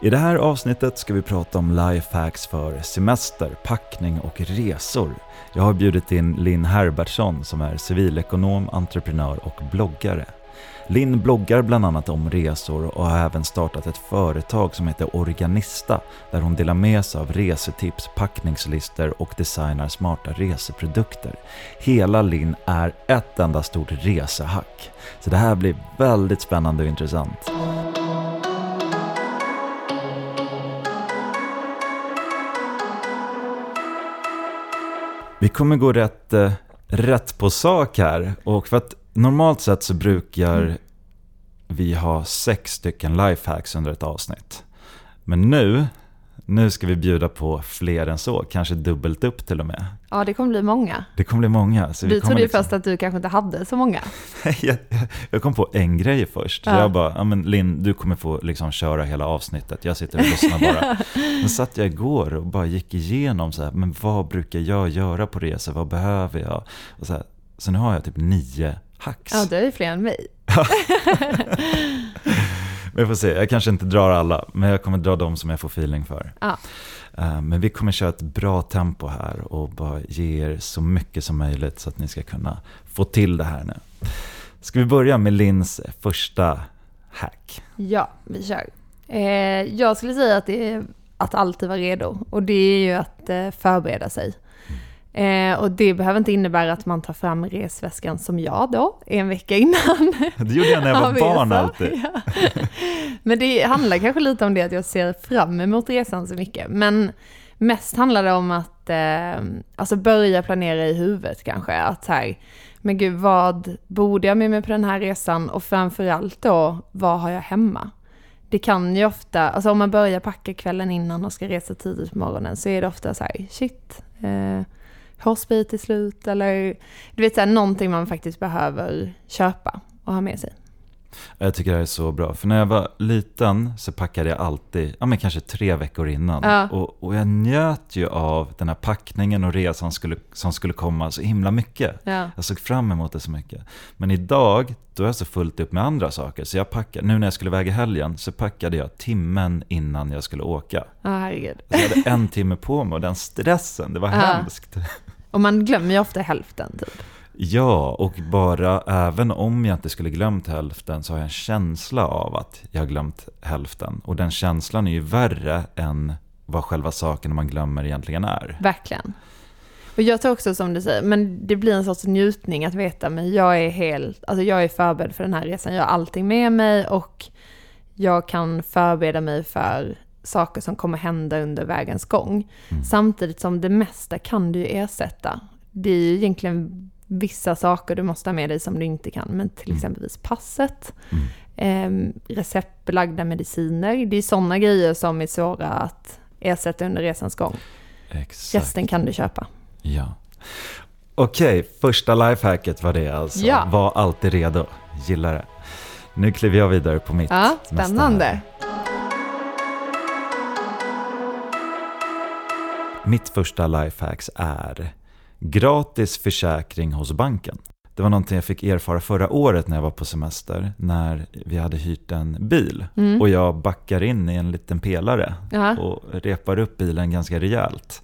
I det här avsnittet ska vi prata om lifehacks för semester, packning och resor. Jag har bjudit in Linn Herbertsson som är civilekonom, entreprenör och bloggare. Linn bloggar bland annat om resor och har även startat ett företag som heter Organista där hon delar med sig av resetips, packningslistor och designar smarta reseprodukter. Hela Linn är ett enda stort resehack. Så det här blir väldigt spännande och intressant. Vi kommer gå rätt, eh, rätt på sak här. Och för att normalt sett så brukar vi ha sex stycken lifehacks under ett avsnitt. Men nu, nu ska vi bjuda på fler än så, kanske dubbelt upp till och med. Ja, det kommer bli många. Det kommer bli många. Så vi kommer trodde ju liksom- först att du kanske inte hade så många. jag, jag kom på en grej först. Ja. jag bara, ja men Linn, du kommer få liksom köra hela avsnittet. Jag sitter och lyssnar bara. Men satt jag igår och bara gick igenom så här, men vad brukar jag göra på resor? Vad behöver jag? Och så, här, så nu har jag typ nio hacks. Ja, du är ju fler än mig. Vi får se, jag kanske inte drar alla, men jag kommer dra de som jag får feeling för. Ja. Eh, Men vi kommer köra ett bra tempo här och bara ge er så mycket som möjligt så att ni ska kunna få till det här nu. Ska vi börja med Lins första hack? Ja, vi kör. Eh, jag skulle säga att det är att alltid vara redo. Och det är ju att eh, förbereda sig. Eh, och det behöver inte innebära att man tar fram resväskan som jag då, en vecka innan. Det gjorde jag när jag var barn alltid. Ja. Men det handlar kanske lite om det att jag ser fram emot resan så mycket. Men mest handlar det om att eh, alltså börja planera i huvudet kanske. Att så här, men gud vad borde jag med mig på den här resan? Och framförallt då, vad har jag hemma? Det kan ju ofta, alltså om man börjar packa kvällen innan och ska resa tidigt på morgonen så är det ofta så här, shit, eh, hårspray till slut eller du vet så här, någonting man faktiskt behöver köpa och ha med sig. Jag tycker det här är så bra. För när jag var liten så packade jag alltid, ja men kanske tre veckor innan. Ja. Och, och jag njöt ju av den här packningen och resan skulle, som skulle komma så himla mycket. Ja. Jag såg fram emot det så mycket. Men idag, då är jag så fullt upp med andra saker. Så jag packade, nu när jag skulle väga helgen så packade jag timmen innan jag skulle åka. Ja, herregud. Så jag hade en timme på mig och den stressen, det var Ja. hemskt. Och man glömmer ju ofta hälften typ. Ja, och bara även om jag inte skulle glömt hälften så har jag en känsla av att jag har glömt hälften. Och den känslan är ju värre än vad själva saken man glömmer egentligen är. Verkligen. Och jag tror också som du säger, men det blir en sorts njutning att veta, men jag är helt, alltså jag är förberedd för den här resan. Jag har allting med mig och jag kan förbereda mig för saker som kommer hända under vägens gång. Samtidigt som det mesta kan du ju ersätta. Det är ju egentligen vissa saker du måste ha med dig som du inte kan, men till exempelvis passet, eh, receptbelagda mediciner. Det är sådana grejer som är svåra att ersätta under resans gång. Exakt. Resten kan du köpa. Ja. Okej, första lifehacket var det alltså. Ja. Var alltid redo. Gillar det. Nu kliver jag vidare på mitt Ja, spännande. Mitt första lifehacks är gratis försäkring hos banken. Det var någonting jag fick erfara förra året när jag var på semester, när vi hade hyrt en bil. Och jag backar in i en liten pelare Ja. och repar upp bilen ganska rejält.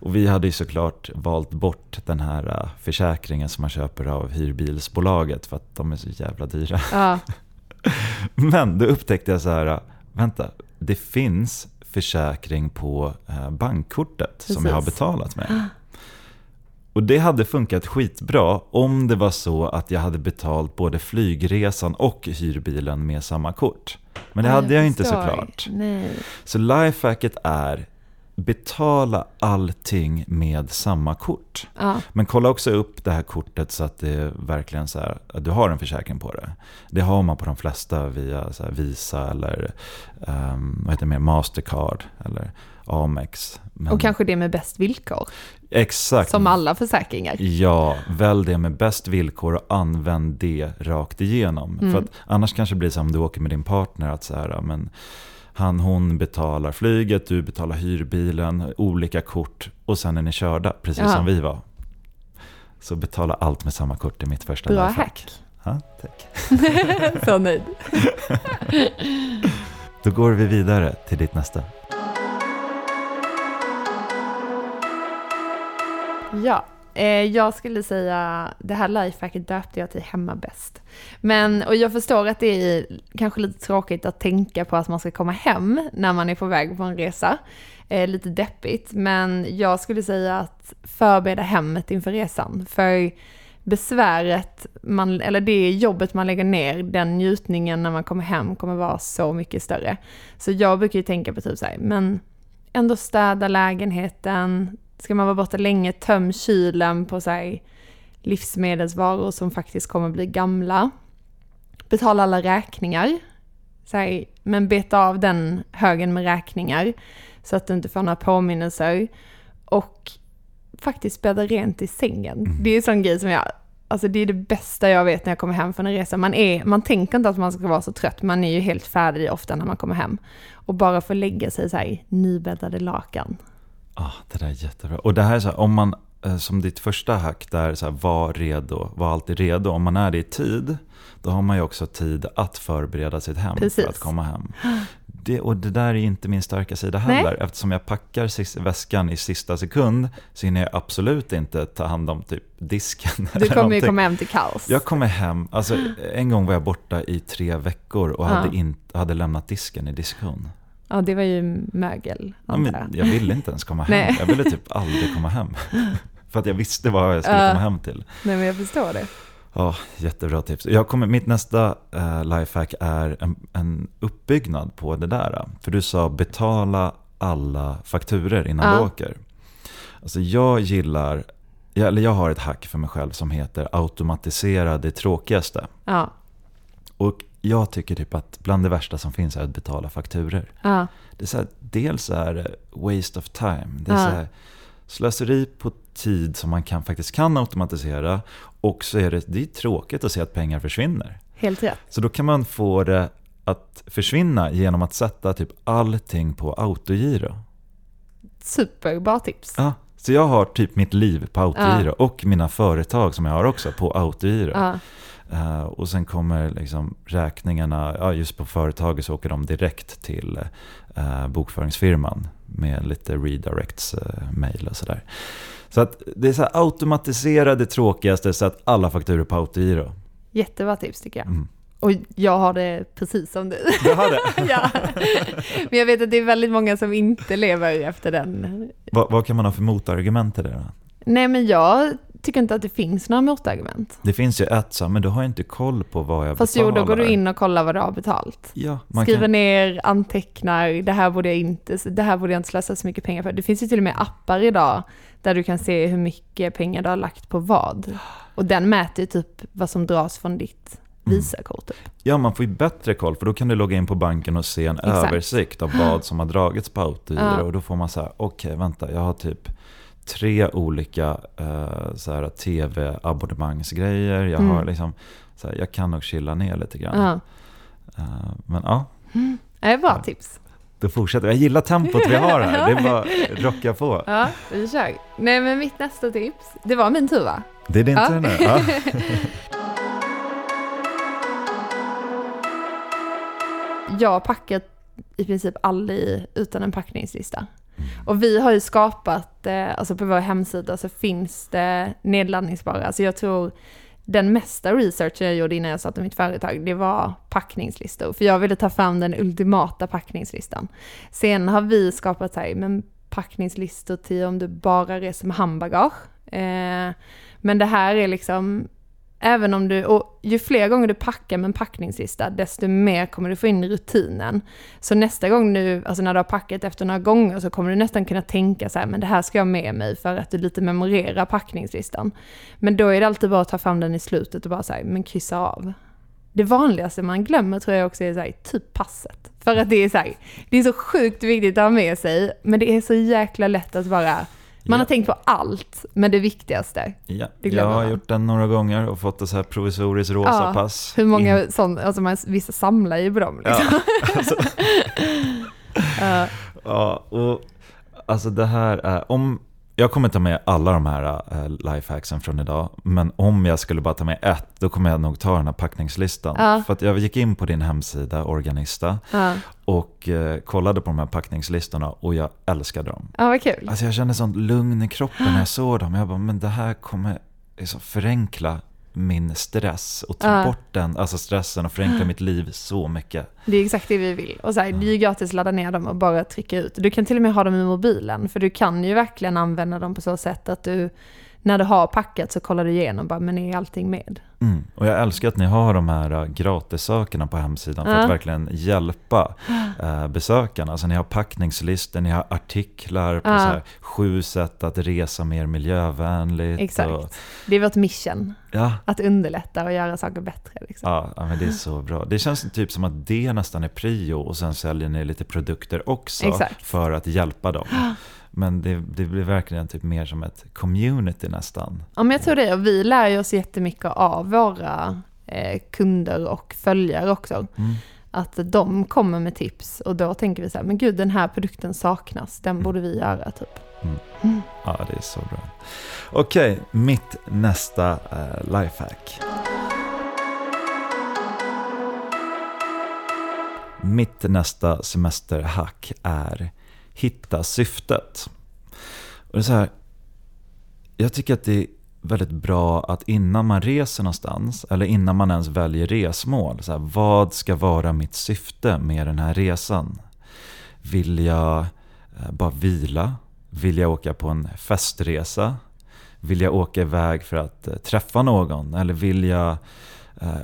Och vi hade ju såklart valt bort den här äh, försäkringen som man köper av hyrbilsbolaget för att de är så jävla dyra. Ja, Men då upptäckte jag så här, äh, vänta, det finns försäkring på äh, bankkortet som jag har Precis. betalat med. Och det hade funkat skitbra om det var så att jag hade betalt både flygresan och hyrbilen med samma kort. Men det hade jag inte förstår. såklart. Nej. Så lifehacket är betala allting med samma kort. Ja, Men kolla också upp det här kortet så att det verkligen så här, att du har en försäkring på det. Det har man på de flesta via Visa eller um, vad heter det mer, Mastercard. Eller Amex. Men, Och kanske det med bäst villkor, exakt. som alla försäkringar. Ja, välj det med bäst villkor och använd det rakt igenom. Mm. För att annars kanske det blir så om du åker med din partner att så här, men han hon betalar flyget, du betalar hyrbilen, olika kort och sen är ni körda, precis Ja. som vi var. Så betala allt med samma kort är mitt första Bra hack. Ja, tack. Så nöjd. Då går vi vidare till ditt nästa. Ja, eh, jag skulle säga det här lifehacket döpte jag till hemma bäst. Men, och jag förstår att det är kanske lite tråkigt att tänka på att man ska komma hem när man är på väg på en resa. Eh, lite deppigt, men jag skulle säga att förbereda hemmet inför resan. För besväret, man, eller det jobbet man lägger ner, den njutningen när man kommer hem kommer vara så mycket större. Så jag brukar ju tänka på typ så här, men ändå städa lägenheten, ska man vara borta länge, töm kylen på så livsmedelsvaror som faktiskt kommer bli gamla. Betala alla räkningar. Så här, men beta av den högen med räkningar så att du inte får några påminnelser. Och faktiskt bädda rent i sängen. Det är en sån grej som jag, alltså det är det bästa jag vet när jag kommer hem från en resa. Man, är, man tänker inte att man ska vara så trött, man är ju helt färdig ofta när man kommer hem. Och bara få lägga sig så här i nybäddade lakan. Ah, det där är jättebra. Och det här är så här, om man, eh, som ditt första hack där, så här, var redo, var alltid redo. Om man är det i tid, då har man ju också tid att förbereda sitt hem Precis. för att komma hem. Det, och det där är inte min starka sida Nej. heller. Eftersom jag packar väskan i sista sekund så hinner jag absolut inte ta hand om typ disken. Du kommer ju komma hem till kaos. Jag kommer hem, alltså en gång var jag borta i tre veckor och Ja. hade, in, hade lämnat disken i diskon. Ja, det var ju mögel, Ja, men jag. ville inte ens komma hem. Jag ville typ aldrig komma hem. För att jag visste vad jag skulle komma hem till. Nej, men jag förstår det. Ja, jättebra tips. Jag kommer, mitt nästa uh, lifehack är en, en uppbyggnad på det där. För du sa betala alla fakturer innan Ja. du åker. Alltså jag gillar, jag, eller jag har ett hack för mig själv som heter automatisera det tråkigaste. Ja, Och jag tycker typ att bland det värsta som finns är att betala fakturer. ja, Det är så här, dels är det waste of time. Det är Ja. så här, slöseri på tid som man kan, faktiskt kan automatisera. Och så är det, det är tråkigt att se att pengar försvinner. helt rätt. Så då kan man få det att försvinna genom att sätta typ allting på autogiro. Superbra tips. Ja, så jag har typ mitt liv på autogiro och mina företag som jag har också på autogiro. Ja, Eh, och sen kommer liksom räkningarna, ja, just på företaget så åker de direkt till uh, bokföringsfirman med lite redirects, uh, mail och sådär. Så att det är så här automatisera det tråkigaste så att alla fakturor på autogiro. jättebra tips tycker jag. Mm. Och jag har det precis som du. Du har det? ja. Men jag vet att det är väldigt många som inte lever efter den. vad, vad kan man ha för motargument till det då? Nej, men jag tycker inte att det finns några motargument. Det finns ju ett så men du har ju inte koll på vad jag Fast jo, betalar. då går du in och kollar vad du har betalt. Ja, Skriver kan, ner, antecknar, det här borde jag inte, det här borde jag inte slösa så mycket pengar för. Det finns ju till och med appar idag där du kan se hur mycket pengar du har lagt på vad. Och den mäter ju typ vad som dras från ditt Mm. Visakort. Typ. ja, man får ju bättre koll för då kan du logga in på banken och se en Exakt. översikt av vad som har dragits på autogiro. Ja. Och då får man säga, okej vänta, jag har typ tre olika uh, så här, tv-abonnemangsgrejer. Jag, Mm. har liksom, så här, jag kan nog chilla ner lite grann. Ja. Eh, men ja, Det är bra tips. då fortsätter. Jag gillar tempot vi har här. Det är bara att rocka på. Ja, vi kör. Nej, men mitt nästa tips, det var min tur va? Det är din Ja. tur nu. Ja. Jag packar i princip aldrig utan en packningslista. Och vi har ju skapat, eh, alltså på vår hemsida så finns det nedladdningsbara. Alltså jag tror den mesta researchen jag gjorde innan jag satte mitt företag, det var packningslistor. För jag ville ta fram den ultimata packningslistan. Sen har vi skapat så här, men packningslistor till om du bara reser med handbagage. Eh, men det här är liksom, även om du, och ju fler gånger du packar med en packningslista, desto mer kommer du få in i rutinen. Så nästa gång nu, alltså när du har packat efter några gånger, så kommer du nästan kunna tänka så här, men det här ska jag ha med mig för att du lite memorerar packningslistan. Men då är det alltid bara att ta fram den i slutet och bara säga, men kryssa av. det vanligaste man glömmer tror jag också är så här, typ passet. För att det är så här, det är så sjukt viktigt att ha med sig, men det är så jäkla lätt att bara, man Ja. har tänkt på allt, men det viktigaste. Ja, Det jag har man. gjort den några gånger och fått ett så här provisoriskt rosa Ja, pass. Hur många In- sådana, alltså man, vissa samlar ju på dem liksom. Ja, alltså, Ja. ja, och alltså det här är, om, jag kommer ta med alla de här äh, lifehacksen från idag, men om jag skulle bara ta med ett, då kommer jag nog ta den här packningslistan. Ja. För att jag gick in på din hemsida, Organista, Ja. och eh, kollade på de här packningslistorna och jag älskade dem. ja, vad kul. Alltså jag kände sånt lugn i kroppen när jag såg dem. Jag bara, men det här kommer liksom förenkla min stress och ta Ja. bort den, alltså stressen och förenkla mitt liv så mycket. Det är exakt det vi vill. Och så här, det är ju gratis att ladda ner dem och bara trycka ut. Du kan till och med ha dem i mobilen, för du kan ju verkligen använda dem på så sätt att du, när du har packat så kollar du igenom bara, men är allting med? Mm. Och jag älskar att ni har de här äh, gratissakerna på hemsidan för Ja. att verkligen hjälpa äh, besökarna. Alltså ni har packningslistor, ni har artiklar på Ja. så här, sju sätt att resa mer miljövänligt. Exakt. Och, Det är vårt mission, ja, att underlätta och göra saker bättre. Liksom. Ja, ja, men det är så bra. Det känns typ som att det nästan är prio och sen säljer ni lite produkter också Exakt. för att hjälpa dem. Men det, det blir verkligen typ mer som ett community nästan. Ja, men jag tror det. Och vi lär ju oss jättemycket av våra eh, kunder och följare också. Mm. Att de kommer med tips och då tänker vi så här, men gud den här produkten saknas, den borde vi göra typ. Ja, det är så bra. Okej, mitt nästa eh, lifehack. Mitt nästa semesterhack är hitta syftet. Och det är så här, jag tycker att det är väldigt bra att innan man reser någonstans, eller innan man ens väljer resmål, så här, vad ska vara mitt syfte med den här resan? Vill jag eh, bara vila? Vill jag åka på en festresa? Vill jag åka iväg för att eh, träffa någon? Eller vill jag eh,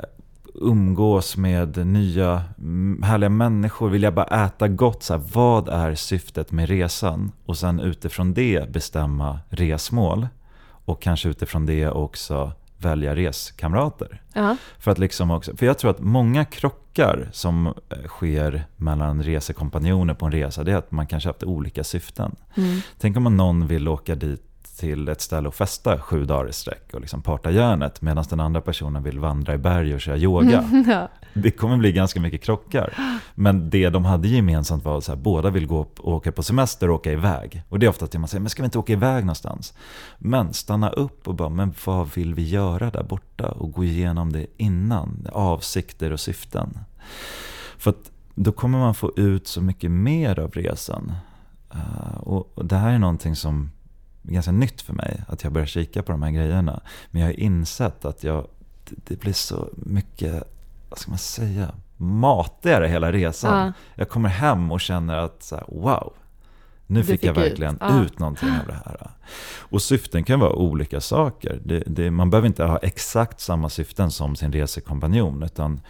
umgås med nya härliga människor? Vill jag bara äta gott? Så här, vad är syftet med resan? Och sen utifrån det bestämma resmål. Och kanske utifrån det också välja reskamrater. Ja, För att liksom också, för jag tror att många krockar som eh, sker mellan resekompanjoner på en resa, det är att man kanske haft olika syften. mm. Tänk om någon vill åka dit till ett ställe och festa sju dagar i sträck och liksom parta järnet medan den andra personen vill vandra i berg och köra yoga. ja. Det kommer bli ganska mycket krockar. Men det de hade gemensamt var att båda vill gå och åka på semester och åka iväg. Och det är ofta att man säger, men ska vi inte åka iväg någonstans? Men stanna upp och bara, men vad vill vi göra där borta? Och gå igenom det innan, avsikter och syften. För att då kommer man få ut så mycket mer av resan. Uh, och, och det här är någonting som ganska nytt för mig, att jag börjar kika på de här grejerna. Men jag har insett att jag, det, blir så mycket, vad ska man säga, matigare hela resan. Ja. Jag kommer hem och känner att så här, wow, nu Du fick, jag fick ut, verkligen ja. ut någonting av det här. Och syften kan vara olika saker. Det, det, man behöver inte ha exakt samma syften som sin resekompanjon, utan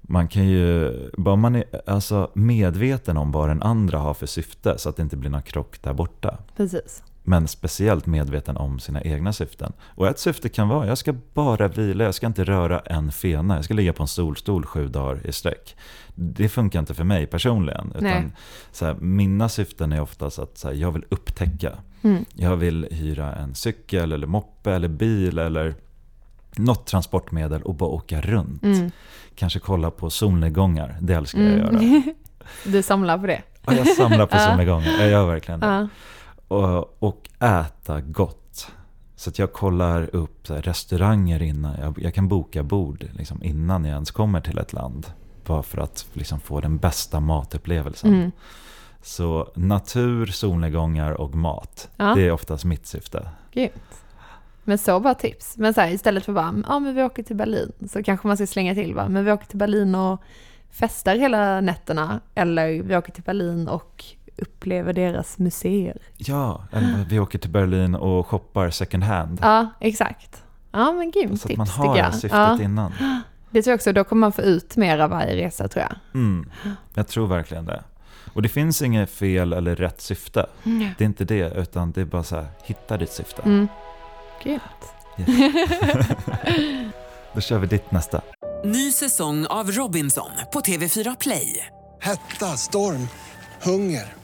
man kan ju, bara man är alltså medveten om vad den andra har för syfte, så att det inte blir någon krock där borta. Precis. Men speciellt medveten om sina egna syften. Och ett syfte kan vara, jag ska bara vila, jag ska inte röra en fena, jag ska ligga på en solstol sju dagar i sträck. Det funkar inte för mig personligen. Nej. Utan, så här, mina syften är oftast att så här, jag vill upptäcka. Mm. Jag vill hyra en cykel, eller moppe, eller bil, eller något transportmedel och bara åka runt. Mm. Kanske kolla på solnedgångar, det älskar jag att göra. Mm. Du samlar på det? Ja, jag samlar på solnedgångar, jag gör verkligen det. Ja. och, och äta gott. Så att jag kollar upp restauranger innan. Jag, jag kan boka bord liksom, innan jag ens kommer till ett land. Bara för att liksom, få den bästa matupplevelsen. Mm. Så natur, solnedgångar och mat. Ja. Det är oftast mitt syfte. Grymt. Men så bra tips. Men så här, istället för bara, ja men vi åker till Berlin, så kanske man ska slänga till va, men vi åker till Berlin och festar hela nätterna, eller vi åker till Berlin och upplever deras museer. Ja, eller vi åker till Berlin och shoppar second hand. Ja, exakt. Ja men grymt så att man har det jag. syftet Ja, innan. det tror jag också, då kommer man få ut mer av varje resa tror jag. Mm, jag tror verkligen det. Och det finns inget fel eller rätt syfte. Det är inte det, utan det är bara så här, hitta ditt syfte. Mm. Grymt. Då kör vi ditt nästa. Ny säsong av Robinson på TV4 Play. Hetta, storm, hunger.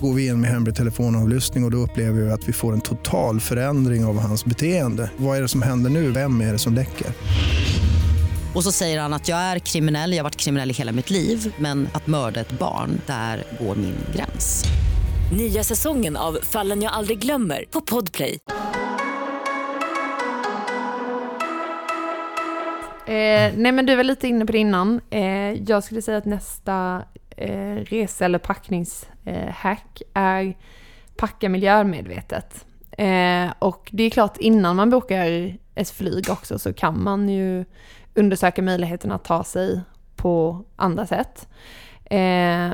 Går vi in med hemlig telefonavlyssning och, och då upplever vi att vi får en total förändring av hans beteende. Vad är det som händer nu? Vem är det som läcker? Och så säger han att jag är kriminell, jag har varit kriminell i hela mitt liv men att mörda ett barn, där går min gräns. Nya säsongen av Fallen jag aldrig glömmer på Podplay. Eh, nej men du var lite inne på det innan. Eh, jag skulle säga att nästa eh, rese eller packningshack är packa miljömedvetet. Eh, och det är klart innan man bokar ett flyg också så kan man ju undersöka möjligheten att ta sig på andra sätt. Eh,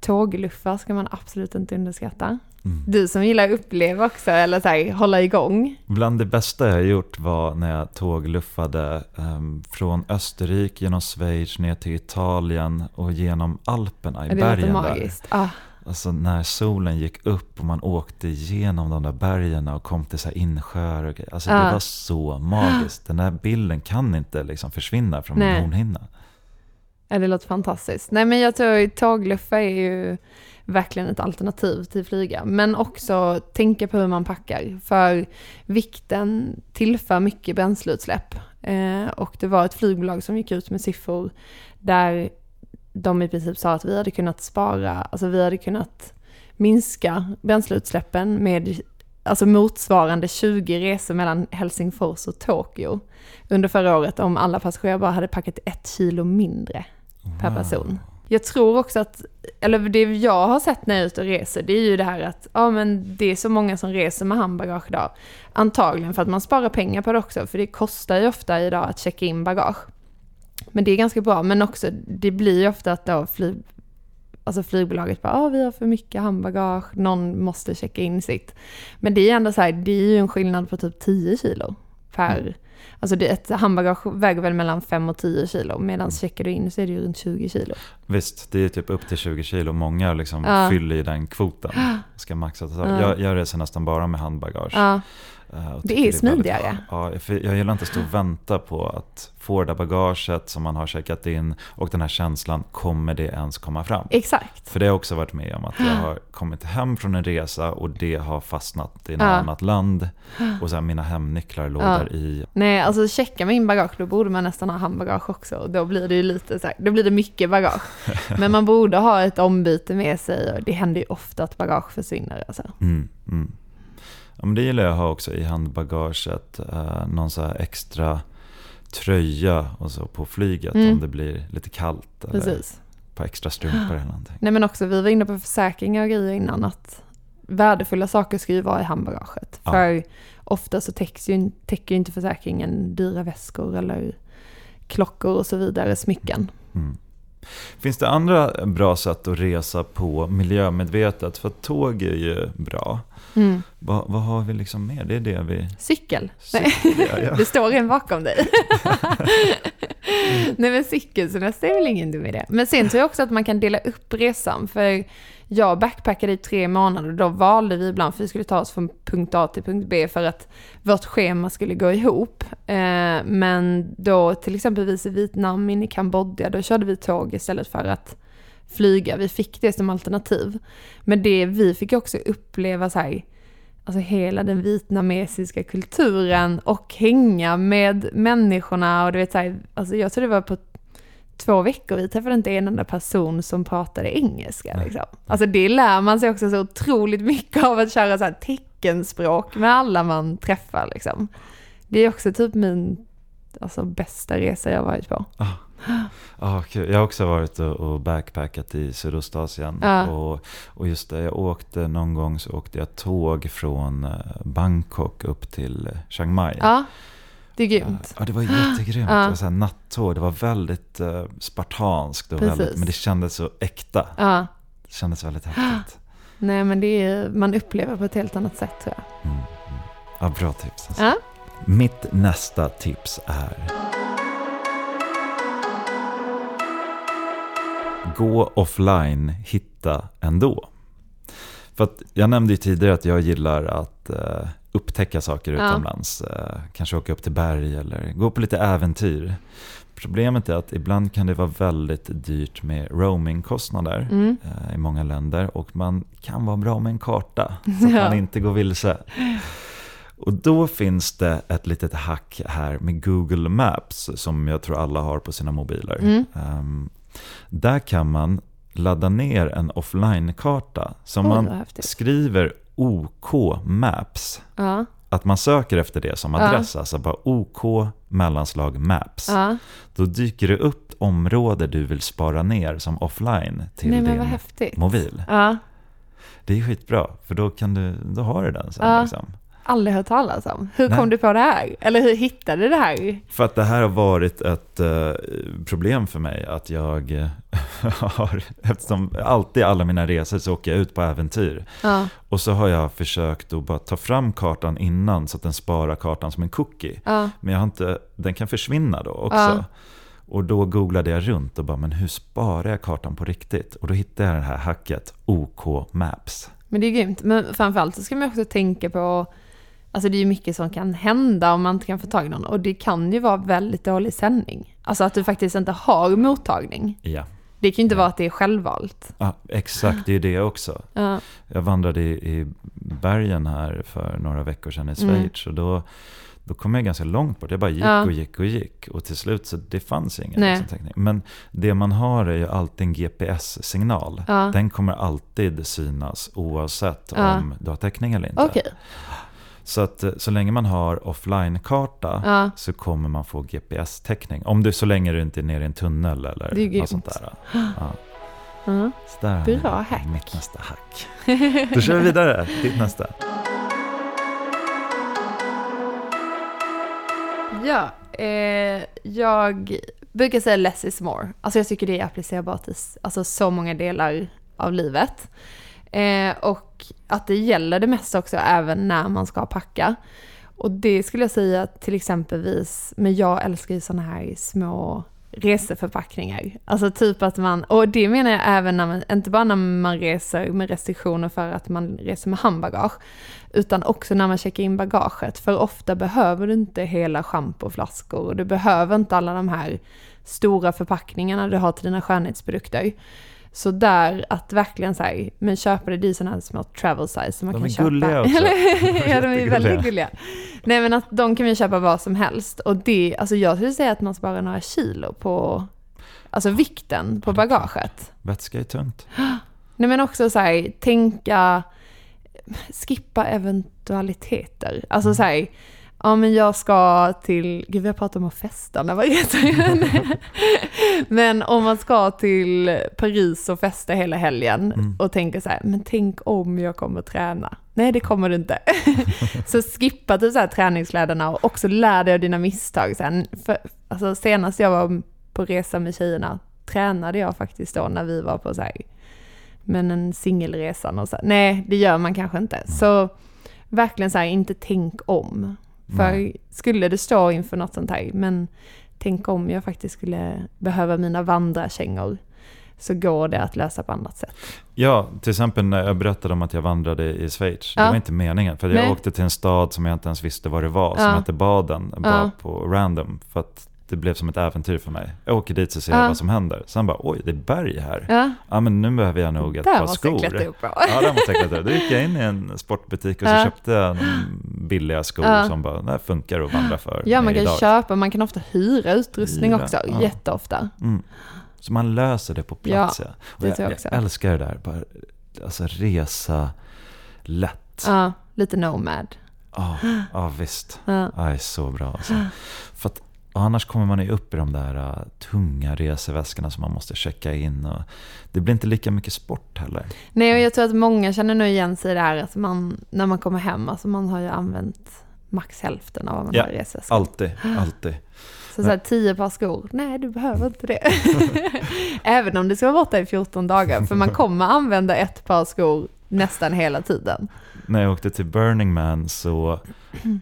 tågluffar ska man absolut inte underskatta. Mm. Du som gillar att uppleva också, eller så här, hålla igång. Bland det bästa jag gjort var när jag tågluffade um, från Österrike genom Schweiz ner till Italien och genom Alperna i det låter bergen där. magiskt. Ah, Alltså när solen gick upp och man åkte igenom de där bergen och kom till så insjöar och grejer. Alltså Ja. det var så magiskt. Den där bilden kan inte liksom försvinna från min Nej. hornhinna. Ja, det låter fantastiskt. Nej, men jag tror tågluffa är ju verkligen ett alternativ till flyga. Men också tänka på hur man packar. För vikten tillför mycket bränsleutsläpp. Eh, och det var ett flygbolag som gick ut med siffror där de i princip sa att vi hade kunnat spara, alltså vi hade kunnat minska bränsleutsläppen med alltså motsvarande 20 resor mellan Helsingfors och Tokyo under förra året om alla passagerare bara hade packat ett kilo mindre per person. Jag tror också att, eller det jag har sett när jag är ute och reser, det är ju det här att ja, men det är så många som reser med handbagage idag. Antagligen för att man sparar pengar på det också, för det kostar ju ofta idag att checka in bagage. Men det är ganska bra, men också det blir ju ofta att då flyg, alltså flygbolaget bara ah, vi har för mycket handbagage, någon måste checka in sitt. Men det är ändå så här, det är ju en skillnad på typ 10 kilo per mm. Alltså det, ett handbagage väger väl mellan 5 och 10 kilo, medan checkar du in så är det ju runt 20 kilo. Visst, det är typ upp till 20 kilo. Många liksom Ja. fyller i den kvoten. Ska maxa. Ja. jag, jag reser nästan bara med handbagage. Ja, Det tycker är smidigare. Ja, jag gillar inte att stå och vänta på att få det där bagaget som man har checkat in och den här känslan, kommer det ens komma fram? exakt. För det har jag också varit med om att jag har kommit hem från en resa och det har fastnat i något Ja. annat land. Och sen mina hemnycklar låg Ja. där i. Nej, alltså checka med in bagage, då borde man nästan ha handbagage också. Och Då blir det ju lite så här, då blir det mycket bagage. Men man borde ha ett ombyte med sig och det händer ju ofta att bagage försvinner. Alltså. Mm, mm. Ja, men det gillar jag att ha också i handbagaget. Eh, någon så här extra tröja och så på flyget Mm. om det blir lite kallt. Eller Precis. på extra strumpor eller någonting. Nej men också, vi var inne på försäkringar och grejer innan att värdefulla saker ska ju vara i handbagaget. Ja. För ofta så täcks ju, täcker ju inte försäkringen dyra väskor eller klockor och så vidare, smycken. Mm. Finns det andra bra sätt att resa på miljömedvetet? För tåg är ju bra. Mm. Vad, vad har vi liksom mer? Det är det vi... Cykel. Cykel, ja. Det står en bakom dig. Nej men cykelsemester är väl ingen dum idé. Men sen tror jag också att man kan dela upp resan. För jag backpackade i tre månader och då valde vi ibland, för vi skulle ta oss från punkt A till punkt B för att vårt schema skulle gå ihop. Eh, men då till exempelvis i Vietnam, in i Kambodja, då körde vi tåg istället för att flyga. Vi fick det som alternativ. Men det vi fick också uppleva så här, alltså hela den vietnamesiska kulturen och hänga med människorna och du vet så här, alltså jag tror det var på två veckor, vi träffade inte en enda person som pratade engelska. Liksom. Alltså det lär man sig också så otroligt mycket av att köra så här teckenspråk med alla man träffar. Liksom. Det är också typ min alltså, bästa resa jag varit på. Ah. Jag har också varit och, och backpackat i Sydostasien. Ja. Och, och just det, jag åkte någon gång så åkte jag tåg från eh, Bangkok upp till eh, Chiang Mai. Ja, det är grymt. Ja, det var jättegrymt. Ja. Det var så här nattåg. Det var väldigt eh, spartanskt och Precis. väldigt, men det kändes så äkta. Ja, Det kändes väldigt häftigt. Nej men det är, man upplever på ett helt annat sätt tror jag. Mm. mm. Ja, bra tips. Alltså. Ja. Mitt nästa tips är Gå offline, hitta ändå. För att jag nämnde ju tidigare att jag gillar att uh, upptäcka saker Ja. utomlands. Uh, kanske åka upp till berg eller gå på lite äventyr. Problemet är att ibland kan det vara väldigt dyrt med roamingkostnader Mm. eh, i många länder och man kan vara bra med en karta så att Ja. man inte går vilse. Och då finns det ett litet hack här med Google Maps som jag tror alla har på sina mobiler. Mm. Ehm, där kan man ladda ner en offline-karta som Oj, man skriver OK Maps. Ja, Att man söker efter det som Ja. adress, alltså bara OK mellanslag Maps. ja. Då dyker det upp område du vill spara ner som offline till Nej din mobil. Ja, Det är skitbra, för då, kan du, då har du den sen. Ja. Liksom. Aldrig hört talas om. Hur Nej. kom du på det här? Eller hur hittade du det här? För att det här har varit ett eh, problem för mig. Att jag eh, har, eftersom alltid alla mina resor så åker jag ut på äventyr. Ja, Och så har jag försökt att bara ta fram kartan innan så att den sparar kartan som en cookie. ja, Men jag har inte, den kan försvinna då också. Ja. Och då googlade jag runt och bara, men hur sparar jag kartan på riktigt? Och då hittade jag det här hacket OK Maps. men det är grymt. Men framförallt så ska man också tänka på Alltså det är ju mycket som kan hända om man inte kan få tag i någon. Och det kan ju vara väldigt dålig sändning. Alltså att du faktiskt inte har mottagning. Ja, Det kan ju inte vara att det är självvalt. ja exakt, det är det också. Ja, Jag vandrade i, i bergen här för några veckor sedan i Mm. Schweiz. Och då, då kom jag ganska långt bort. Jag bara gick Ja. och gick och gick. Och till slut så det fanns ingen liksom, täckning. Men det man har är ju alltid en GPS-signal. Ja. Den kommer alltid synas oavsett Ja. om du har täckning eller inte. okej. Så att eh, så länge man har offline-karta Ja. så kommer man få GPS-täckning. Om du, så länge du inte är nere i en tunnel eller Det är grymt. något sånt där. Ja. Ja. Så där har Bra hack. mitt nästa hack. Då kör vi vidare, ditt nästa. Ja, eh, jag brukar säga less is more. Alltså jag tycker det är applicerbart i alltså så många delar av livet. Eh, och att det gäller det mesta också även när man ska packa. Och det skulle jag säga till exempelvis, men jag älskar ju sådana här små reseförpackningar. Alltså typ att man, och det menar jag även när man, inte bara när man reser med restriktioner för att man reser med handbagage, utan också när man checkar in bagaget. För ofta behöver du inte hela schampoflaskor och du behöver inte alla de här stora förpackningarna du har till dina skönhetsprodukter. Så där att verkligen säga, men köpa det, det är sådana här små travel size som man De kan är köpa. gulliga också. Ja, de är väldigt gulliga. Nej men att de kan vi köpa vad som helst. Och det, alltså jag skulle säga att man sparar några kilo på, alltså vikten på bagaget. Vätska är tungt. Nej men också så här, tänka, skippa eventualiteter. Alltså så här, ja men jag ska till, gud vi har pratat om att festa när man reser. men om man ska till Paris och festa hela helgen Mm. och tänker så här, men tänk om jag kommer träna. Nej det kommer du inte. så skippa typ så här träningskläderna och också lär dig av dina misstag. Sen, för, alltså senast jag var på resa med tjejerna tränade jag faktiskt då när vi var på så här men en singelresa och så. här. Nej, det gör man kanske inte. Så verkligen så här, inte tänk om. För Nej. skulle det stå inför något sånt här, men tänk om jag faktiskt skulle behöva mina vandrarkängor, så går det att lösa på annat sätt. Ja, till exempel när jag berättade om att jag vandrade i Schweiz. Det Ja. var inte meningen. För jag Nej. åkte till en stad som jag inte ens visste vad det var. Som Ja. hette Baden. Bara Ja. på random. För att det blev som ett äventyr för mig. Jag åker dit så ser jag Ja. vad som händer. Sen bara, oj, det är berg här. Ja, Ja, men nu behöver jag nog ett där par måste jag skor. klättra upp bra. Ja, där måste jag klättra. Då gick jag in i en sportbutik och så Ja. köpte jag en billiga skor Ja. som bara, det funkar att vandra för Ja, man kan idag. köpa, man kan ofta hyra utrustning Hyra, också, ja. jätteofta. Mm. Så man löser det på plats. Ja, det jag, jag jag älskar det där. Bara, alltså resa lätt. Ja, lite nomad. Ja, ja visst. Ja. Är så bra alltså. För att annars kommer man ju upp i de där uh, tunga reseväskorna som man måste checka in. Och det blir inte lika mycket sport heller. Nej, och jag tror att många känner nog igen sig där att man, när man kommer hem, alltså man har ju använt max hälften av vad man Ja, har i reseväskan. Alltid, alltid. Så, så här, tio par skor, nej du behöver inte det. Även om det ska vara borta i 14 dagar, för man kommer använda ett par skor nästan hela tiden. När jag åkte till Burning Man så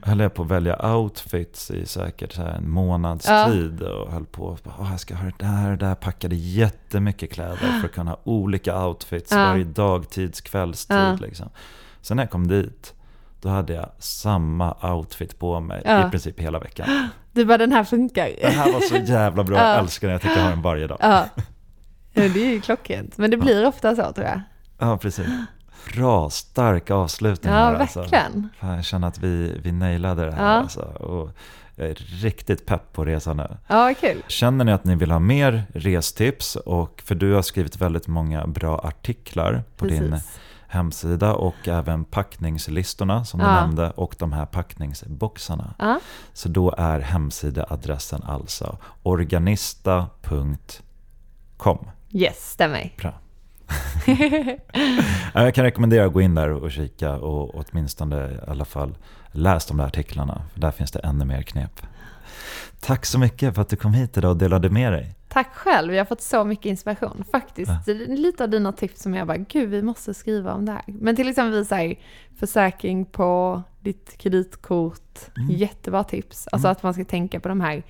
höll jag på att välja outfits i säkert så en månads Ja. tid och höll på bara, "Åh, jag ska ha det där och där, packade jättemycket kläder för att kunna ha olika outfits Ja. varje dagtids kvällstid Ja. liksom. Sen när jag kom dit, då hade jag samma outfit på mig Ja. i princip hela veckan. Du bara, den här funkar. Det här var så jävla bra, Ja. jag älskar den, jag tycker jag har den varje dag. Ja, det är ju klockrent. Men det blir ofta så tror jag. Ja, precis. Bra, stark avslutning Ja, här, alltså. verkligen. Fan, jag känner att vi, vi nailade det här. Ja. Alltså. Och jag är riktigt pepp på resan nu. Ja, kul. Känner ni att ni vill ha mer restips? Och för du har skrivit väldigt många bra artiklar på din Precis. hemsida och även packningslistorna som du Ja. nämnde och de här packningsboxarna. Ja. Så då är hemsidaadressen alltså organista.com. Yes, stämmer. Bra. Ja, Jag kan rekommendera att gå in där och kika och åtminstone i alla fall läs de där artiklarna. För där finns det ännu mer knep. Tack så mycket för att du kom hit idag och delade med dig. Tack själv, jag har fått så mycket inspiration. Faktiskt, är lite av dina tips som jag bara, gud vi måste skriva om det här. Men till exempel så här, försäkring på ditt kreditkort, jättebra tips. Alltså att man ska tänka på de här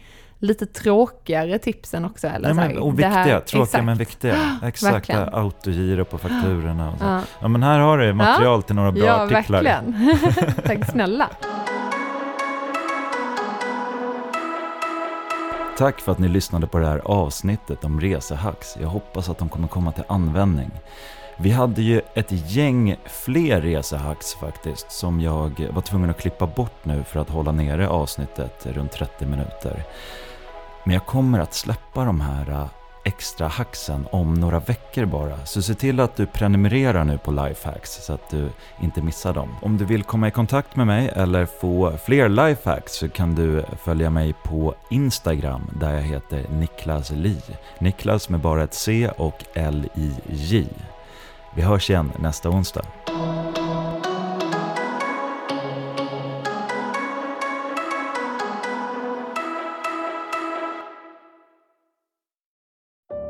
lite tråkigare tipsen också. Eller här, men, och viktiga, här- tråkiga exakt. men viktiga. Exakt, autogiro på fakturorna och så. Ja. Ja. men här har du material till några bra Ja, artiklar. verkligen. Tack snälla. Tack för att ni lyssnade på det här avsnittet om resehacks. Jag hoppas att de kommer komma till användning. Vi hade ju ett gäng fler resehacks faktiskt som jag var tvungen att klippa bort nu för att hålla nere avsnittet runt 30 minuter. Men jag kommer att släppa de här äh, extra hacksen om några veckor bara. Så se till att du prenumererar nu på Lifehacks så att du inte missar dem. Om du vill komma i kontakt med mig eller få fler Lifehacks så kan du följa mig på Instagram där jag heter Niklas Li. Niklas med bara ett C och L-I-J. Vi hörs igen nästa onsdag.